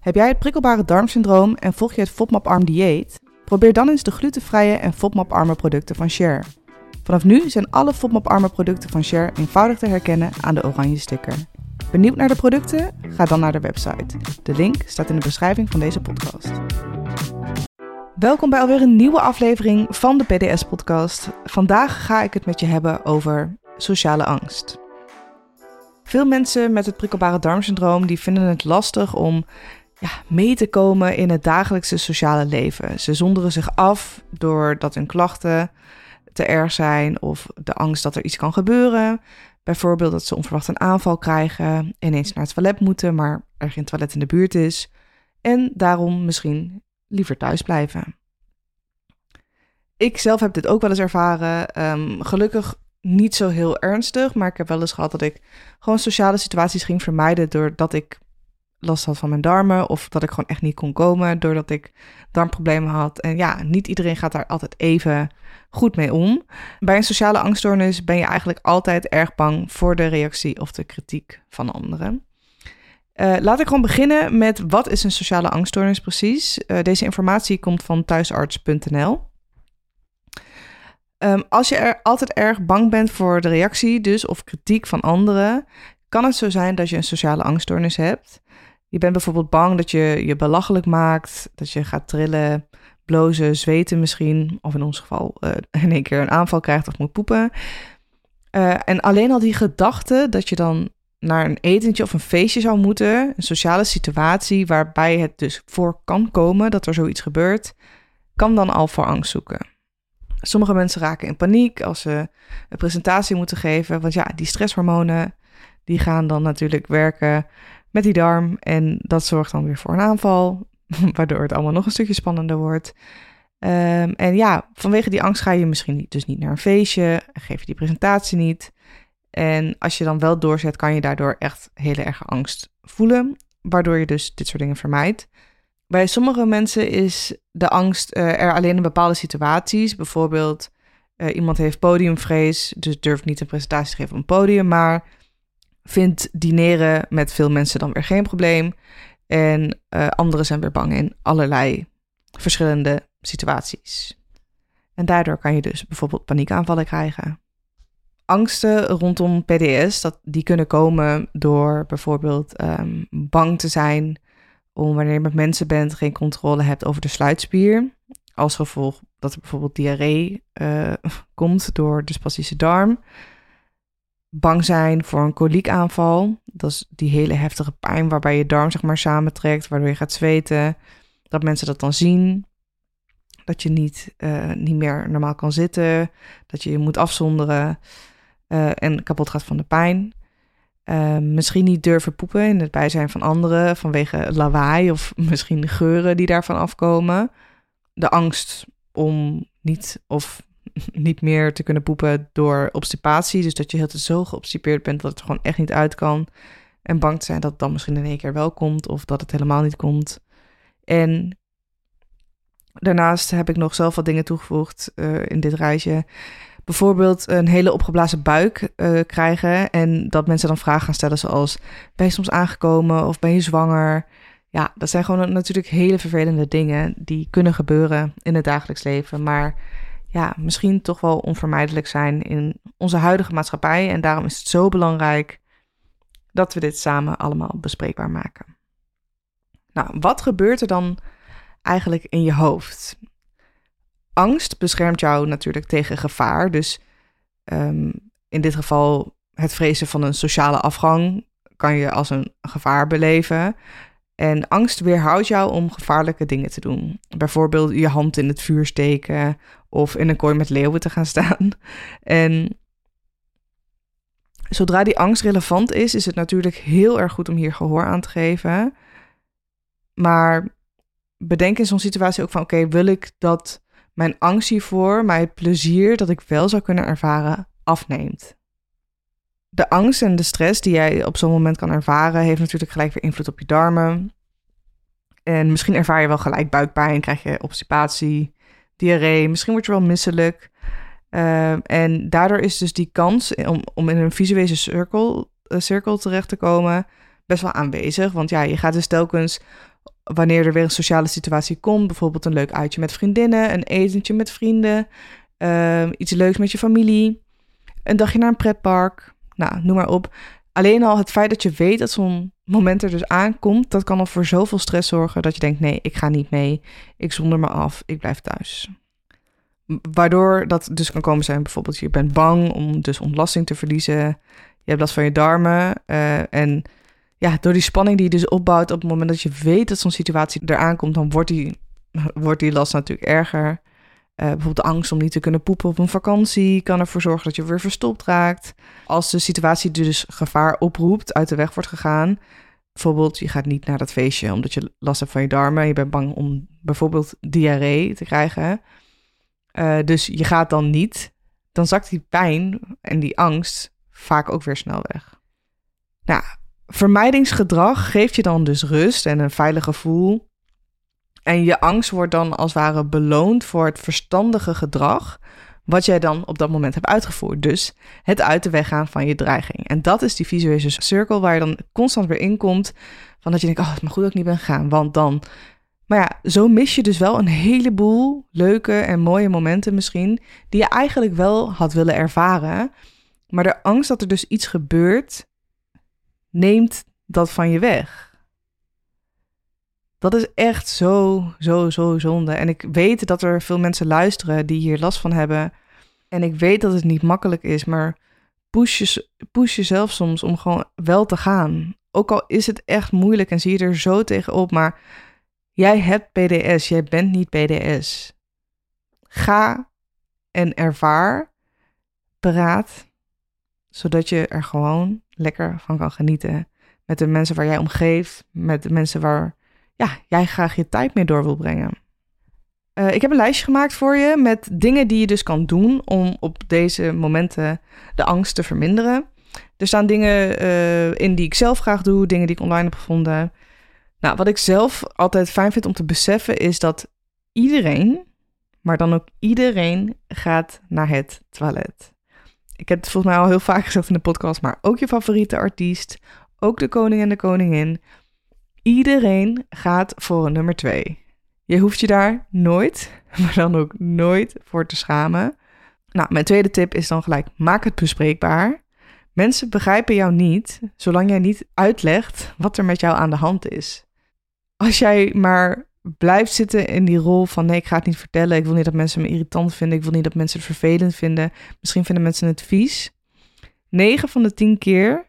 Heb jij het prikkelbare darmsyndroom en volg je het FODMAP-arm dieet? Probeer dan eens de glutenvrije en FODMAP-arme producten van Share. Vanaf nu zijn alle FODMAP-arme producten van Share eenvoudig te herkennen aan de oranje sticker. Benieuwd naar de producten? Ga dan naar de website. De link staat in de beschrijving van deze podcast. Welkom bij alweer een nieuwe aflevering van de PDS-podcast. Vandaag ga ik het met je hebben over sociale angst. Veel mensen met het prikkelbare darmsyndroom die vinden het lastig om ja, mee te komen in het dagelijkse sociale leven. Ze zonderen zich af doordat hun klachten te erg zijn of de angst dat er iets kan gebeuren. Bijvoorbeeld dat ze onverwacht een aanval krijgen, ineens naar het toilet moeten, maar er geen toilet in de buurt is. En daarom misschien liever thuis blijven. Ik zelf heb dit ook wel eens ervaren. Ehm, gelukkig niet zo heel ernstig, maar ik heb wel eens gehad dat ik gewoon sociale situaties ging vermijden doordat ik last had van mijn darmen of dat ik gewoon echt niet kon komen doordat ik darmproblemen had. En ja, niet iedereen gaat daar altijd even goed mee om. Bij een sociale angststoornis ben je eigenlijk altijd erg bang voor de reactie of de kritiek van anderen. Uh, laat ik gewoon beginnen met wat is een sociale angststoornis precies? Uh, deze informatie komt van thuisarts.nl. Um, als je er altijd erg bang bent voor de reactie, dus of kritiek van anderen, kan het zo zijn dat je een sociale angststoornis hebt. Je bent bijvoorbeeld bang dat je je belachelijk maakt, dat je gaat trillen, blozen, zweten misschien, of in ons geval uh, in één keer een aanval krijgt of moet poepen. Uh, en alleen al die gedachte dat je dan naar een etentje of een feestje zou moeten, een sociale situatie waarbij het dus voor kan komen dat er zoiets gebeurt, kan dan al voor angst zoeken. Sommige mensen raken in paniek als ze een presentatie moeten geven. Want ja, die stresshormonen die gaan dan natuurlijk werken met die darm. En dat zorgt dan weer voor een aanval, waardoor het allemaal nog een stukje spannender wordt. Um, en ja, vanwege die angst ga je misschien niet, dus niet naar een feestje, geef je die presentatie niet. En als je dan wel doorzet, kan je daardoor echt hele erge angst voelen, waardoor je dus dit soort dingen vermijdt. Bij sommige mensen is de angst uh, er alleen in bepaalde situaties. Bijvoorbeeld, uh, iemand heeft podiumvrees, dus durft niet een presentatie te geven op een podium, maar vindt dineren met veel mensen dan weer geen probleem. En uh, anderen zijn weer bang in allerlei verschillende situaties. En daardoor kan je dus bijvoorbeeld paniekaanvallen krijgen. Angsten rondom PDS, dat, die kunnen komen door bijvoorbeeld um, bang te zijn om wanneer je met mensen bent geen controle hebt over de sluitspier. Als gevolg dat er bijvoorbeeld diarree uh, komt door de spastische darm. Bang zijn voor een koliekaanval. Dat is die hele heftige pijn waarbij je darm zeg maar samentrekt, waardoor je gaat zweten. Dat mensen dat dan zien. Dat je niet, uh, niet meer normaal kan zitten. Dat je je moet afzonderen. Uh, en kapot gaat van de pijn. Uh, misschien niet durven poepen in het bijzijn van anderen vanwege lawaai of misschien geuren die daarvan afkomen. De angst om niet of niet meer te kunnen poepen door obstipatie. Dus dat je heel te zo geobstipeerd bent dat het gewoon echt niet uit kan. En bang te zijn dat het dan misschien in één keer wel komt of dat het helemaal niet komt. En daarnaast heb ik nog zelf wat dingen toegevoegd uh, in dit reisje bijvoorbeeld een hele opgeblazen buik uh, krijgen. En dat mensen dan vragen gaan stellen zoals: Ben je soms aangekomen of ben je zwanger? Ja, dat zijn gewoon natuurlijk hele vervelende dingen die kunnen gebeuren in het dagelijks leven. Maar ja, misschien toch wel onvermijdelijk zijn in onze huidige maatschappij. En daarom is het zo belangrijk dat we dit samen allemaal bespreekbaar maken. Nou, wat gebeurt er dan eigenlijk in je hoofd? angst beschermt jou natuurlijk tegen gevaar. Dus um, in dit geval het vrezen van een sociale afgang kan je als een gevaar beleven. En angst weerhoudt jou om gevaarlijke dingen te doen. Bijvoorbeeld je hand in het vuur steken of in een kooi met leeuwen te gaan staan. En zodra die angst relevant is, is het natuurlijk heel erg goed om hier gehoor aan te geven. Maar bedenk in zo'n situatie ook van: oké, wil ik dat mijn angst hiervoor, het plezier dat ik wel zou kunnen ervaren, afneemt. De angst en de stress die jij op zo'n moment kan ervaren, heeft natuurlijk gelijk weer invloed op je darmen. En misschien ervaar je wel gelijk buikpijn, krijg je obstipatie, diarree, misschien word je wel misselijk. Uh, en daardoor is dus die kans om, om in een visuele cirkel, uh, cirkel terecht te komen best wel aanwezig. Want ja, je gaat dus telkens wanneer er weer een sociale situatie komt, bijvoorbeeld een leuk uitje met vriendinnen, een etentje met vrienden, ehm, iets leuks met je familie, een dagje naar een pretpark, nou, noem maar op. Alleen al het feit dat je weet dat zo'n moment er dus aankomt, dat kan al voor zoveel stress zorgen dat je denkt: nee, ik ga niet mee, ik zonder me af, ik blijf thuis. Waardoor dat dus kan komen zijn, bijvoorbeeld je bent bang om dus ontlasting te verliezen, je hebt last van je darmen uh, en ja, door die spanning die je dus opbouwt op het moment dat je weet dat zo'n situatie eraan komt, dan wordt die, wordt die last natuurlijk erger. Uh, bijvoorbeeld angst om niet te kunnen poepen op een vakantie kan ervoor zorgen dat je weer verstopt raakt. Als de situatie dus gevaar oproept, uit de weg wordt gegaan. Bijvoorbeeld, je gaat niet naar dat feestje omdat je last hebt van je darmen. Je bent bang om bijvoorbeeld diarree te krijgen. Uh, dus je gaat dan niet. Dan zakt die pijn en die angst vaak ook weer snel weg. Nou, vermijdingsgedrag geeft je dan dus rust en een veilig gevoel. En je angst wordt dan als het ware beloond voor het verstandige gedrag wat jij dan op dat moment hebt uitgevoerd. Dus het uit de weg gaan van je dreiging. En dat is die visuele cirkel waar je dan constant weer in komt. Van dat je denkt, oh, het mag goed dat ik niet ben gegaan, want dan... Maar ja, zo mis je dus wel een heleboel leuke en mooie momenten misschien... die je eigenlijk wel had willen ervaren. Maar de angst dat er dus iets gebeurt neemt dat van je weg. Dat is echt zo, zo, zo zonde. En ik weet dat er veel mensen luisteren die hier last van hebben. En ik weet dat het niet makkelijk is, maar push, je, push jezelf soms om gewoon wel te gaan. Ook al is het echt moeilijk en zie je er zo tegenop, maar jij hebt PDS, jij bent niet PDS. Ga en ervaar, praat, zodat je er gewoon lekker van kan genieten. Met de mensen waar jij omgeeft, met de mensen waar ja, jij graag je tijd mee door wil brengen. Uh, ik heb een lijstje gemaakt voor je met dingen die je dus kan doen om op deze momenten de angst te verminderen. Er staan dingen uh, in die ik zelf graag doe, dingen die ik online heb gevonden. Nou, wat ik zelf altijd fijn vind om te beseffen is dat iedereen, maar dan ook iedereen, gaat naar het toilet. Ik heb het volgens mij al heel vaak gezegd in de podcast, maar ook je favoriete artiest, ook de koning en de koningin. Iedereen gaat voor nummer twee. Je hoeft je daar nooit, maar dan ook nooit voor te schamen. Nou, mijn tweede tip is dan gelijk: maak het bespreekbaar. Mensen begrijpen jou niet zolang jij niet uitlegt wat er met jou aan de hand is. Als jij maar blijft zitten in die rol van nee, ik ga het niet vertellen. Ik wil niet dat mensen me irritant vinden. Ik wil niet dat mensen het vervelend vinden. Misschien vinden mensen het vies. 9 van de 10 keer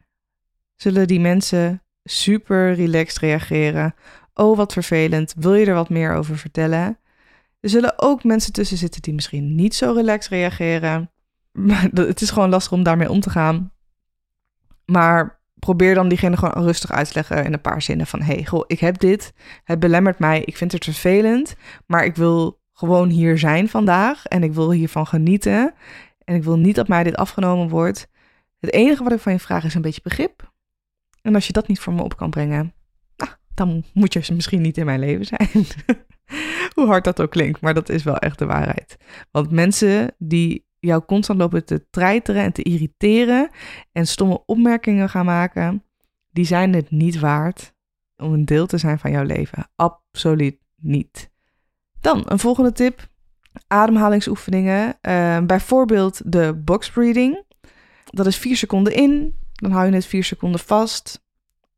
zullen die mensen super relaxed reageren. Oh, wat vervelend. Wil je er wat meer over vertellen? Er zullen ook mensen tussen zitten die misschien niet zo relaxed reageren. Maar het is gewoon lastig om daarmee om te gaan. Maar probeer dan diegene gewoon rustig uit te leggen in een paar zinnen van... hey, goh, ik heb dit, het belemmert mij, ik vind het vervelend... maar ik wil gewoon hier zijn vandaag en ik wil hiervan genieten... en ik wil niet dat mij dit afgenomen wordt. Het enige wat ik van je vraag is een beetje begrip. En als je dat niet voor me op kan brengen... Nou, dan moet je misschien niet in mijn leven zijn. Hoe hard dat ook klinkt, maar dat is wel echt de waarheid. Want mensen die jou constant lopen te treiteren en te irriteren en stomme opmerkingen gaan maken, die zijn het niet waard om een deel te zijn van jouw leven. Absoluut niet. Dan een volgende tip: ademhalingsoefeningen. Uh, bijvoorbeeld de box breathing. Dat is vier seconden in, dan hou je het vier seconden vast.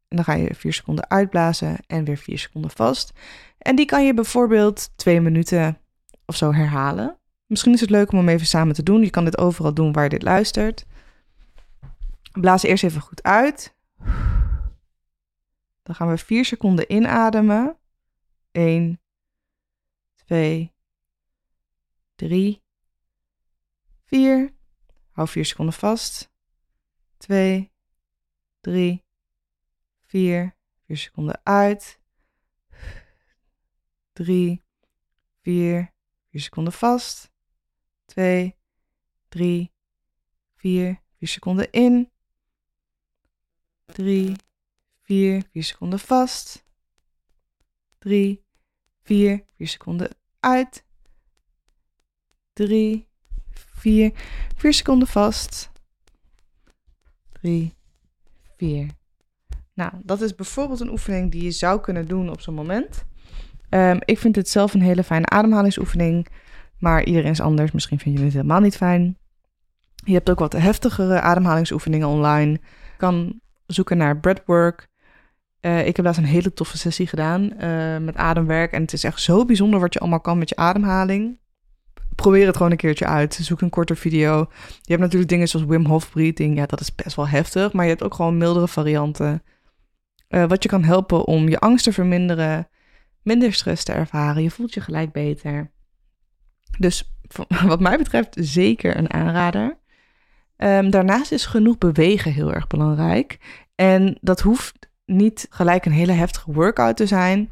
En dan ga je vier seconden uitblazen en weer vier seconden vast. En die kan je bijvoorbeeld twee minuten of zo herhalen. Misschien is het leuk om hem even samen te doen. Je kan dit overal doen waar je dit luistert. Blaas eerst even goed uit. Dan gaan we vier seconden inademen. 1, 2, 3, 4. Hou 4 seconden vast. 2, 3, 4. 4 seconden uit. 3, 4. 4 seconden vast. 2, 3, 4, 4 seconden in. 3, 4, 4 seconden vast. 3, 4, 4 seconden uit. 3, 4, 4 seconden vast. 3, 4. Nou, dat is bijvoorbeeld een oefening die je zou kunnen doen op zo'n moment. Ehm, ik vind het zelf een hele fijne ademhalingsoefening, maar iedereen is anders. Misschien vinden jullie het helemaal niet fijn. Je hebt ook wat heftigere ademhalingsoefeningen online. Kan zoeken naar breathwork. Uh, ik heb laatst een hele toffe sessie gedaan uh, met ademwerk. En het is echt zo bijzonder wat je allemaal kan met je ademhaling. Probeer het gewoon een keertje uit. Zoek een korte video. Je hebt natuurlijk dingen zoals Wim Hof breathing. Ja, dat is best wel heftig. Maar je hebt ook gewoon mildere varianten. Uh, wat je kan helpen om je angst te verminderen. Minder stress te ervaren. Je voelt je gelijk beter. Dus wat mij betreft zeker een aanrader. Um, daarnaast is genoeg bewegen heel erg belangrijk. En dat hoeft niet gelijk een hele heftige workout te zijn.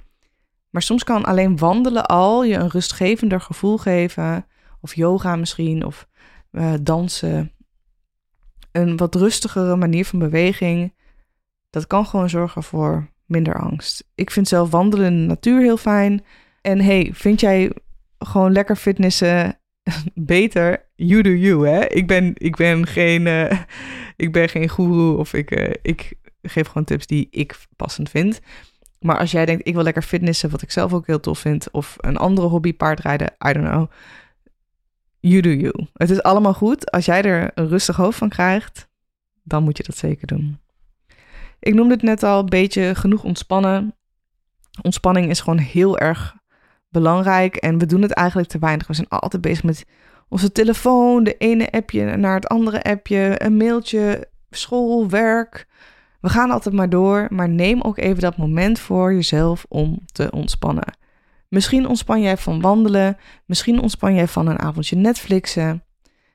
Maar soms kan alleen wandelen al je een rustgevender gevoel geven. Of yoga misschien, of uh, dansen. Een wat rustigere manier van beweging. Dat kan gewoon zorgen voor minder angst. Ik vind zelf wandelen in de natuur heel fijn. En hey, vind jij gewoon lekker fitnessen beter? You do you, hè? Ik ben, ik ben geen, uh, ik ben geen guru of ik, uh, ik geef gewoon tips die ik passend vind. Maar als jij denkt, ik wil lekker fitnessen, wat ik zelf ook heel tof vind, of een andere hobby, paardrijden, I don't know. You do you. Het is allemaal goed. Als jij er een rustig hoofd van krijgt, dan moet je dat zeker doen. Ik noemde het net al, een beetje genoeg ontspannen. Ontspanning is gewoon heel erg belangrijk en we doen het eigenlijk te weinig. We zijn altijd bezig met onze telefoon, de ene appje naar het andere appje, een mailtje, school, werk. We gaan altijd maar door, maar neem ook even dat moment voor jezelf om te ontspannen. Misschien ontspan jij van wandelen, misschien ontspan jij van een avondje Netflixen,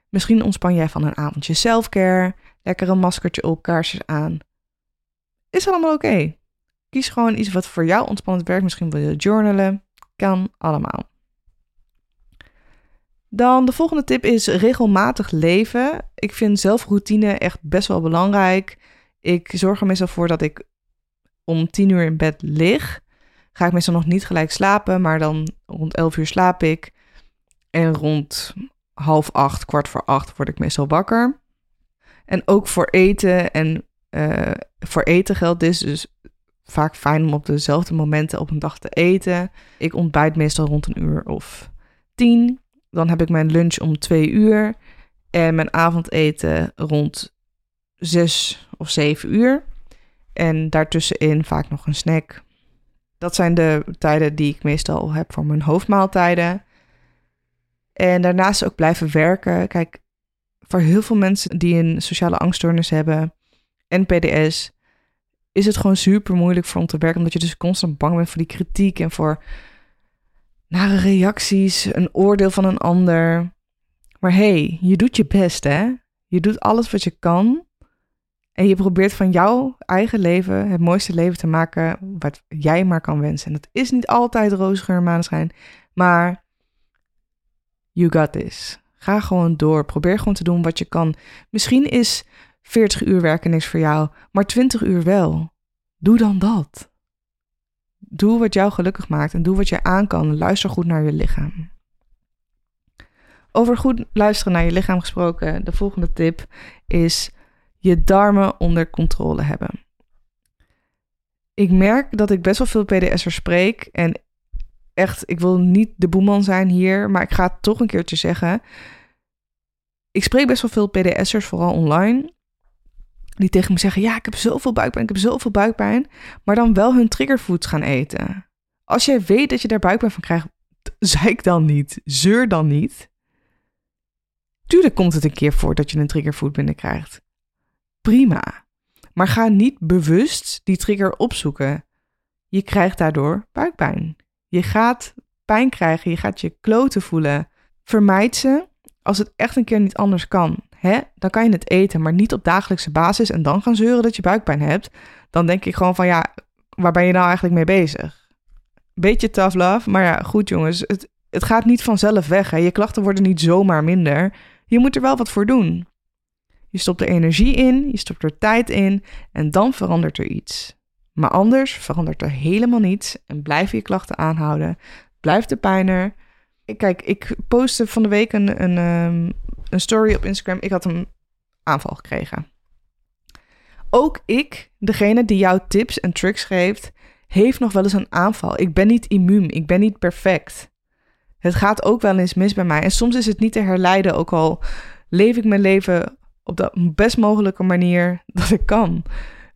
misschien ontspan jij van een avondje selfcare, lekker een maskertje op, kaarsjes aan. Is allemaal oké. Kies gewoon iets wat voor jou ontspannend werkt. Misschien wil je journalen. Kan allemaal. Dan de volgende tip is regelmatig leven. Ik vind zelfroutine echt best wel belangrijk. Ik zorg er meestal voor dat ik om tien uur in bed lig. Ga ik meestal nog niet gelijk slapen, maar dan rond elf uur slaap ik. En rond half acht, kwart voor acht word ik meestal wakker. En ook voor eten en uh, voor eten geldt dit dus vaak fijn om op dezelfde momenten op een dag te eten. Ik ontbijt meestal rond een uur of tien. Dan heb ik mijn lunch om twee uur. En mijn avondeten rond zes of zeven uur. En daartussenin vaak nog een snack. Dat zijn de tijden die ik meestal heb voor mijn hoofdmaaltijden. En daarnaast ook blijven werken. Kijk, voor heel veel mensen die een sociale angststoornis hebben en PDS, is het gewoon super moeilijk voor om te werken. Omdat je dus constant bang bent voor die kritiek en voor nare reacties, een oordeel van een ander. Maar hey, je doet je best, hè? Je doet alles wat je kan. En je probeert van jouw eigen leven het mooiste leven te maken wat jij maar kan wensen. En dat is niet altijd roze geur en maneschijn, maar you got this. Ga gewoon door. Probeer gewoon te doen wat je kan. Misschien is 40 uur werken niks voor jou, maar 20 uur wel. Doe dan dat. Doe wat jou gelukkig maakt en doe wat je aan kan. Luister goed naar je lichaam. Over goed luisteren naar je lichaam gesproken, de volgende tip is je darmen onder controle hebben. Ik merk dat ik best wel veel PDS'ers spreek en echt, ik wil niet de boeman zijn hier, maar ik ga het toch een keertje zeggen. Ik spreek best wel veel PDS'ers, vooral online die tegen me zeggen: Ja, ik heb zoveel buikpijn, ik heb zoveel buikpijn. Maar dan wel hun triggerfoods gaan eten. Als jij weet dat je daar buikpijn van krijgt, zeik dan niet. Zeur dan niet. Tuurlijk komt het een keer voor dat je een triggerfood binnenkrijgt. Prima. Maar ga niet bewust die trigger opzoeken. Je krijgt daardoor buikpijn. Je gaat pijn krijgen, je gaat je kloten voelen. Vermijd ze als het echt een keer niet anders kan hè, dan kan je het eten, maar niet op dagelijkse basis en dan gaan zeuren dat je buikpijn hebt. Dan denk ik gewoon van ja, waar ben je nou eigenlijk mee bezig? Beetje tough love, maar ja, goed jongens, het, het gaat niet vanzelf weg. Hè. Je klachten worden niet zomaar minder. Je moet er wel wat voor doen. Je stopt er energie in, je stopt er tijd in en dan verandert er iets. Maar anders verandert er helemaal niets en blijf je klachten aanhouden. Blijft de pijn er. Kijk, ik postte van de week een, een, ehm, een story op Instagram. Ik had een aanval gekregen. ook ik, degene die jou tips en tricks geeft, heeft nog wel eens een aanval. Ik ben niet immuun, ik ben niet perfect. Het gaat ook wel eens mis bij mij. En soms is het niet te herleiden, ook al leef ik mijn leven op de best mogelijke manier dat ik kan.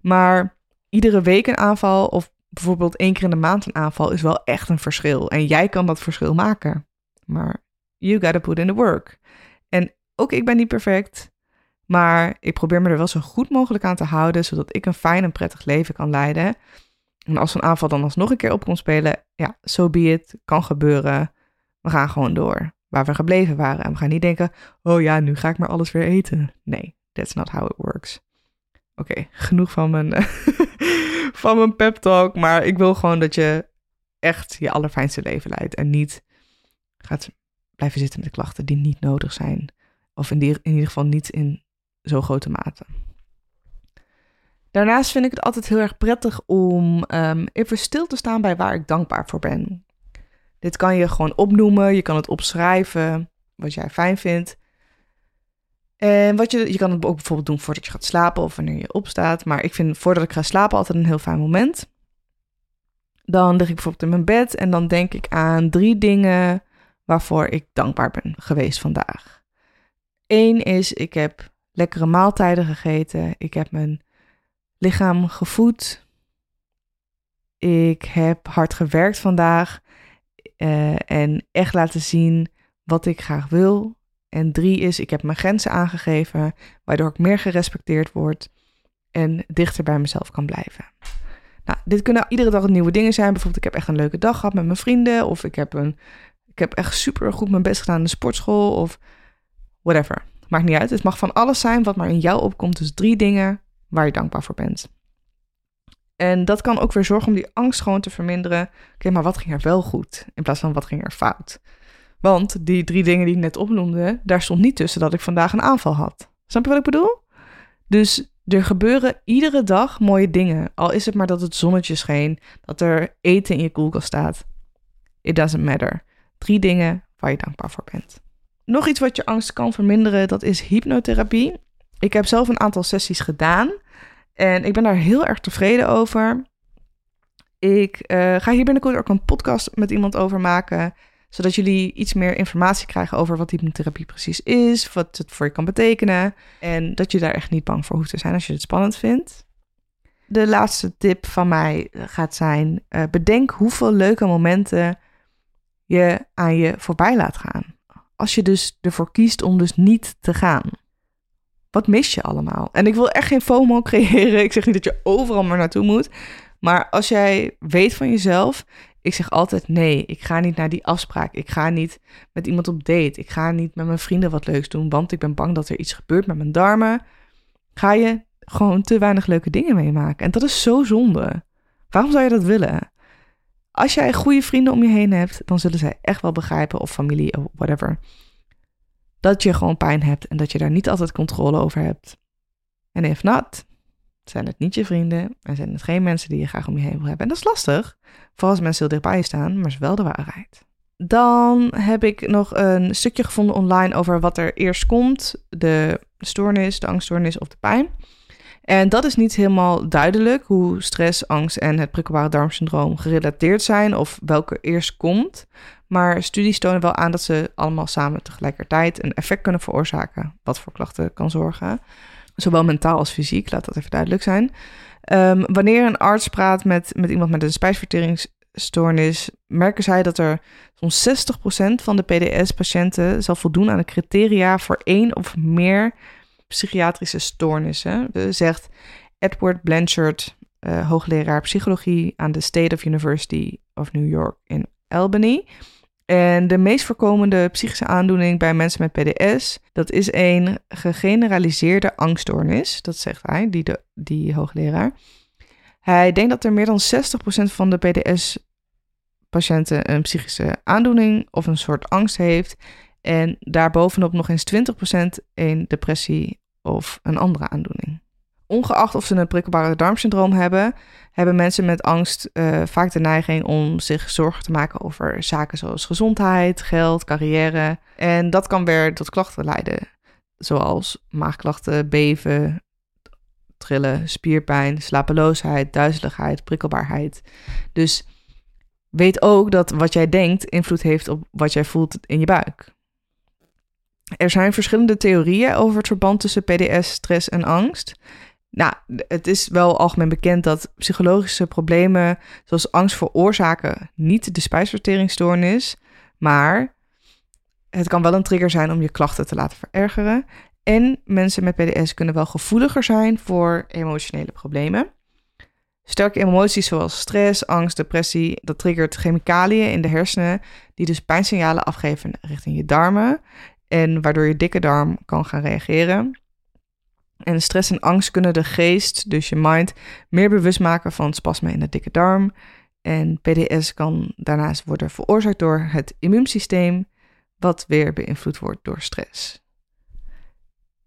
Maar iedere week een aanval of bijvoorbeeld één keer in de maand een aanval is wel echt een verschil. En jij kan dat verschil maken. Maar you gotta put in the work. En ook ik ben niet perfect. Maar ik probeer me er wel zo goed mogelijk aan te houden, zodat ik een fijn en prettig leven kan leiden. En als een aanval dan alsnog een keer op kon spelen, ja, so be it, kan gebeuren. We gaan gewoon door waar we gebleven waren. En we gaan niet denken, oh ja, nu ga ik maar alles weer eten. Nee, that's not how it works. Oké, genoeg van mijn, van mijn pep talk. Maar ik wil gewoon dat je echt je allerfijnste leven leidt. En niet gaat blijven zitten met klachten die niet nodig zijn. Of in, die, in ieder geval niet in zo grote mate. Daarnaast vind ik het altijd heel erg prettig om um, even stil te staan bij waar ik dankbaar voor ben. Dit kan je gewoon opnoemen, je kan het opschrijven, wat jij fijn vindt. En wat je, je kan het ook bijvoorbeeld doen voordat je gaat slapen of wanneer je opstaat. Maar ik vind voordat ik ga slapen altijd een heel fijn moment. Dan lig ik bijvoorbeeld in mijn bed en dan denk ik aan drie dingen waarvoor ik dankbaar ben geweest vandaag. Eén is, ik heb lekkere maaltijden gegeten. Ik heb mijn lichaam gevoed. Ik heb hard gewerkt vandaag. Uh, en echt laten zien wat ik graag wil. En drie is, ik heb mijn grenzen aangegeven, waardoor ik meer gerespecteerd word en dichter bij mezelf kan blijven. Nou, dit kunnen iedere dag nieuwe dingen zijn. Bijvoorbeeld, ik heb echt een leuke dag gehad met mijn vrienden. Of ik heb, een, ik heb echt super goed mijn best gedaan in de sportschool. Of whatever. Maakt niet uit. Het mag van alles zijn wat maar in jou opkomt. Dus drie dingen waar je dankbaar voor bent. En dat kan ook weer zorgen om die angst gewoon te verminderen. Oké, maar wat ging er wel goed in plaats van wat ging er fout? Want die drie dingen die ik net opnoemde, daar stond niet tussen dat ik vandaag een aanval had. Snap je wat ik bedoel? Dus er gebeuren iedere dag mooie dingen. Al is het maar dat het zonnetje scheen, dat er eten in je koelkast staat. It doesn't matter. Drie dingen waar je dankbaar voor bent. Nog iets wat je angst kan verminderen, dat is hypnotherapie. Ik heb zelf een aantal sessies gedaan. En ik ben daar heel erg tevreden over. Ik uh, ga hier binnenkort ook een podcast met iemand over maken. Zodat jullie iets meer informatie krijgen over wat hypnotherapie precies is. Wat het voor je kan betekenen. En dat je daar echt niet bang voor hoeft te zijn als je het spannend vindt. De laatste tip van mij gaat zijn: uh, bedenk hoeveel leuke momenten je aan je voorbij laat gaan. Als je dus ervoor kiest om dus niet te gaan. Wat mis je allemaal? En ik wil echt geen FOMO creëren. Ik zeg niet dat je overal maar naartoe moet. Maar als jij weet van jezelf, ik zeg altijd nee, ik ga niet naar die afspraak. Ik ga niet met iemand op date. Ik ga niet met mijn vrienden wat leuks doen, want ik ben bang dat er iets gebeurt met mijn darmen. Ga je gewoon te weinig leuke dingen meemaken. En dat is zo zonde. Waarom zou je dat willen? Als jij goede vrienden om je heen hebt, dan zullen zij echt wel begrijpen, of familie of whatever, dat je gewoon pijn hebt en dat je daar niet altijd controle over hebt. En if not, zijn het niet je vrienden en zijn het geen mensen die je graag om je heen wil hebben. En dat is lastig, vooral als mensen heel dichtbij je staan, maar is wel de waarheid. Dan heb ik nog een stukje gevonden online over wat er eerst komt: de stoornis, de angststoornis of de pijn. En dat is niet helemaal duidelijk hoe stress, angst en het prikkelbare darmsyndroom gerelateerd zijn of welke eerst komt. Maar studies tonen wel aan dat ze allemaal samen tegelijkertijd een effect kunnen veroorzaken, wat voor klachten kan zorgen. Zowel mentaal als fysiek, laat dat even duidelijk zijn. Um, wanneer een arts praat met, met iemand met een spijsverteringsstoornis, merken zij dat er zo'n 60% van de PDS-patiënten zal voldoen aan de criteria voor één of meer psychiatrische stoornissen, zegt Edward Blanchard, uh, hoogleraar psychologie aan de State of University of New York in Albany. En de meest voorkomende psychische aandoening bij mensen met PDS, dat is een gegeneraliseerde angststoornis. Dat zegt hij, die, de, die hoogleraar. Hij denkt dat er meer dan 60% van de PDS-patiënten een psychische aandoening of een soort angst heeft. En daarbovenop nog eens 20% een depressie of een andere aandoening. Ongeacht of ze een prikkelbare darmsyndroom hebben, hebben mensen met angst uh, vaak de neiging om zich zorgen te maken over zaken zoals gezondheid, geld, carrière. En dat kan weer tot klachten leiden, zoals maagklachten, beven, trillen, spierpijn, slapeloosheid, duizeligheid, prikkelbaarheid. Dus weet ook dat wat jij denkt invloed heeft op wat jij voelt in je buik. Er zijn verschillende theorieën over het verband tussen PDS, stress en angst. Nou, het is wel algemeen bekend dat psychologische problemen zoals angst veroorzaken niet de spijsverteringsstoornis, maar het kan wel een trigger zijn om je klachten te laten verergeren. En mensen met PDS kunnen wel gevoeliger zijn voor emotionele problemen. Sterke emoties zoals stress, angst, depressie, dat triggert chemicaliën in de hersenen die dus pijnsignalen afgeven richting je darmen en waardoor je dikke darm kan gaan reageren. En stress en angst kunnen de geest, dus je mind, meer bewust maken van spasmen in de dikke darm. En PDS kan daarnaast worden veroorzaakt door het immuunsysteem, wat weer beïnvloed wordt door stress.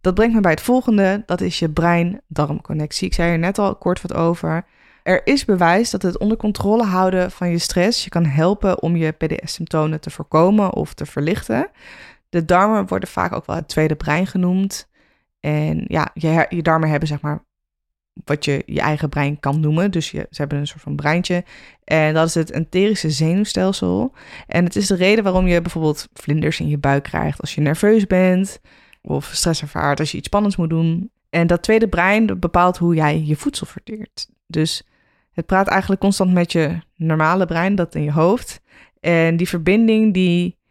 Dat brengt me bij het volgende, dat is je brein-darmconnectie. Ik zei er net al kort wat over. Er is bewijs dat het onder controle houden van je stress je kan helpen om je PDS-symptomen te voorkomen of te verlichten. De darmen worden vaak ook wel het tweede brein genoemd. En ja, je, je darmen hebben zeg maar wat je je eigen brein kan noemen. Dus je, ze hebben een soort van breintje. En dat is het enterische zenuwstelsel. En het is de reden waarom je bijvoorbeeld vlinders in je buik krijgt als je nerveus bent. Of stress ervaart als je iets spannends moet doen. En dat tweede brein bepaalt hoe jij je voedsel verteert. Dus het praat eigenlijk constant met je normale brein, dat in je hoofd. En die verbinding die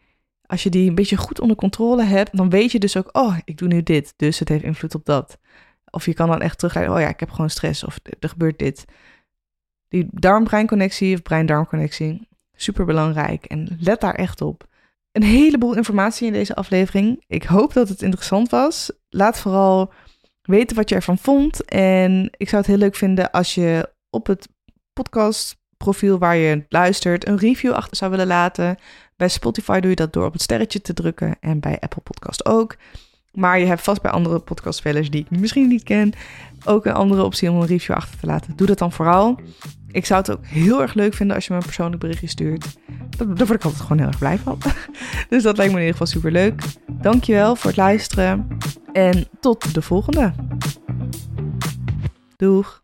als je die een beetje goed onder controle hebt, dan weet je dus ook, oh, ik doe nu dit, dus het heeft invloed op dat. Of je kan dan echt teruggaan, oh ja, ik heb gewoon stress of er gebeurt dit. Die darm-breinconnectie of brein-darmconnectie, super belangrijk en let daar echt op. Een heleboel informatie in deze aflevering. Ik hoop dat het interessant was. Laat vooral weten wat je ervan vond. En ik zou het heel leuk vinden als je op het podcastprofiel waar je luistert een review achter zou willen laten. Bij Spotify doe je dat door op het sterretje te drukken en bij Apple Podcast ook. Maar je hebt vast bij andere podcastspelers die ik misschien niet ken ook een andere optie om een review achter te laten. Doe dat dan vooral. Ik zou het ook heel erg leuk vinden als je me een persoonlijk berichtje stuurt. Daar word ik altijd gewoon heel erg blij van. Dus dat lijkt me in ieder geval super leuk. Dankjewel voor het luisteren en tot de volgende. Doeg!